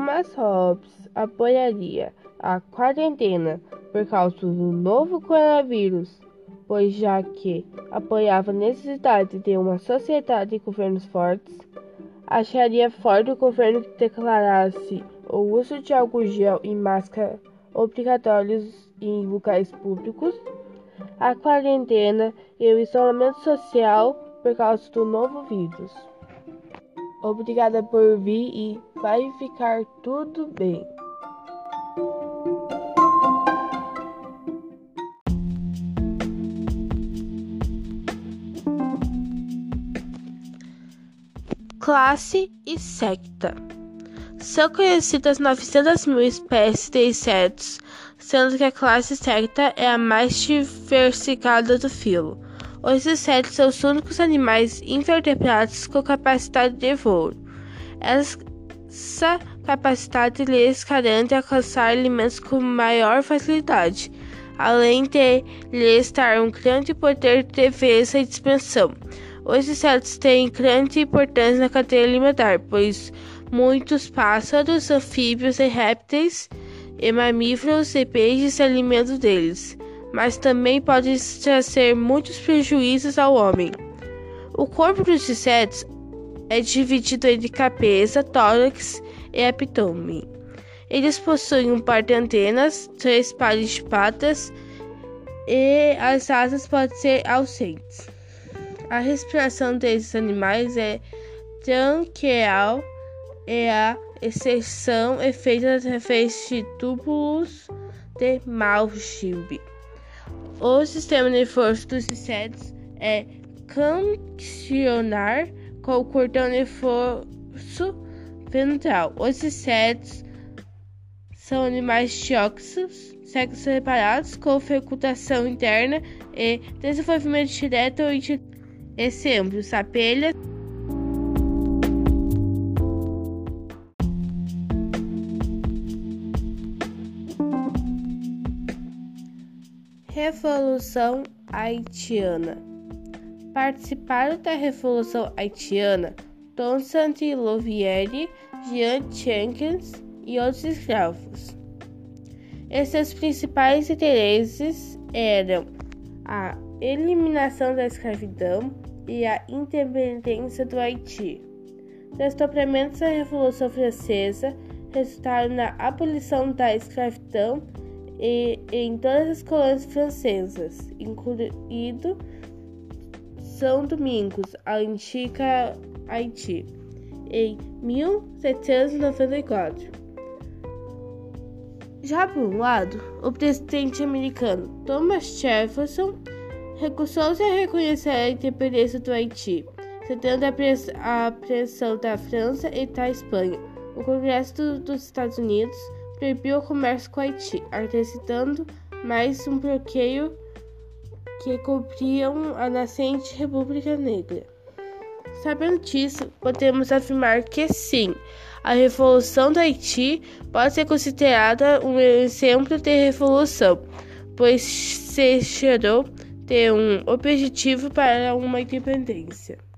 Thomas Hobbes apoiaria a quarentena por causa do novo coronavírus, pois já que apoiava a necessidade de uma sociedade e governos fortes, acharia forte o governo que declarasse o uso de álcool gel e máscara obrigatórios em locais públicos, a quarentena e o isolamento social por causa do novo vírus. Obrigada por vir e vai ficar tudo bem. Classe e secta. São conhecidas 900 mil espécies de insetos, sendo que a classe secta é a mais diversificada do filo. Os insetos são os únicos animais invertebrados com capacidade de voo. Essa capacidade lhes garante alcançar alimentos com maior facilidade, além de lhes dar um grande poder de defesa e dispersão. Os insetos têm grande importância na cadeia alimentar, pois muitos pássaros, anfíbios e répteis e mamíferos e peixes se alimentam deles mas também pode trazer muitos prejuízos ao homem. O corpo dos insetos é dividido entre cabeça, tórax e abdômen. Eles possuem um par de antenas, três pares de patas e as asas podem ser ausentes. A respiração desses animais é tranqueal e a exceção é feita através de túbulos de Malchimbe. O sistema nervoso dos insetos é cancionar com o cordão nervoso ventral. Os insetos são animais dióxicos, sexos separados, com fecundação interna e desenvolvimento direto ou indireto. Exemplos: abelhas. Revolução Haitiana Participaram da Revolução Haitiana Toussaint Louvière, Jean Jenkins e outros escravos. Esses principais interesses eram a eliminação da escravidão e a independência do Haiti. Desdobramentos da Revolução Francesa resultaram na abolição da escravidão e em todas as colônias francesas, incluído São Domingos, a antiga Haiti, em 1794. Já por um lado, o presidente americano Thomas Jefferson recusou-se a reconhecer a independência do Haiti, cedendo a pressão da França e da Espanha. O Congresso dos Estados Unidos proibiu o comércio com Haiti, acrescentando mais um bloqueio que cobriam a nascente República Negra. Sabendo disso, podemos afirmar que sim, a Revolução do Haiti pode ser considerada um exemplo de revolução, pois se gerou de um objetivo para uma independência.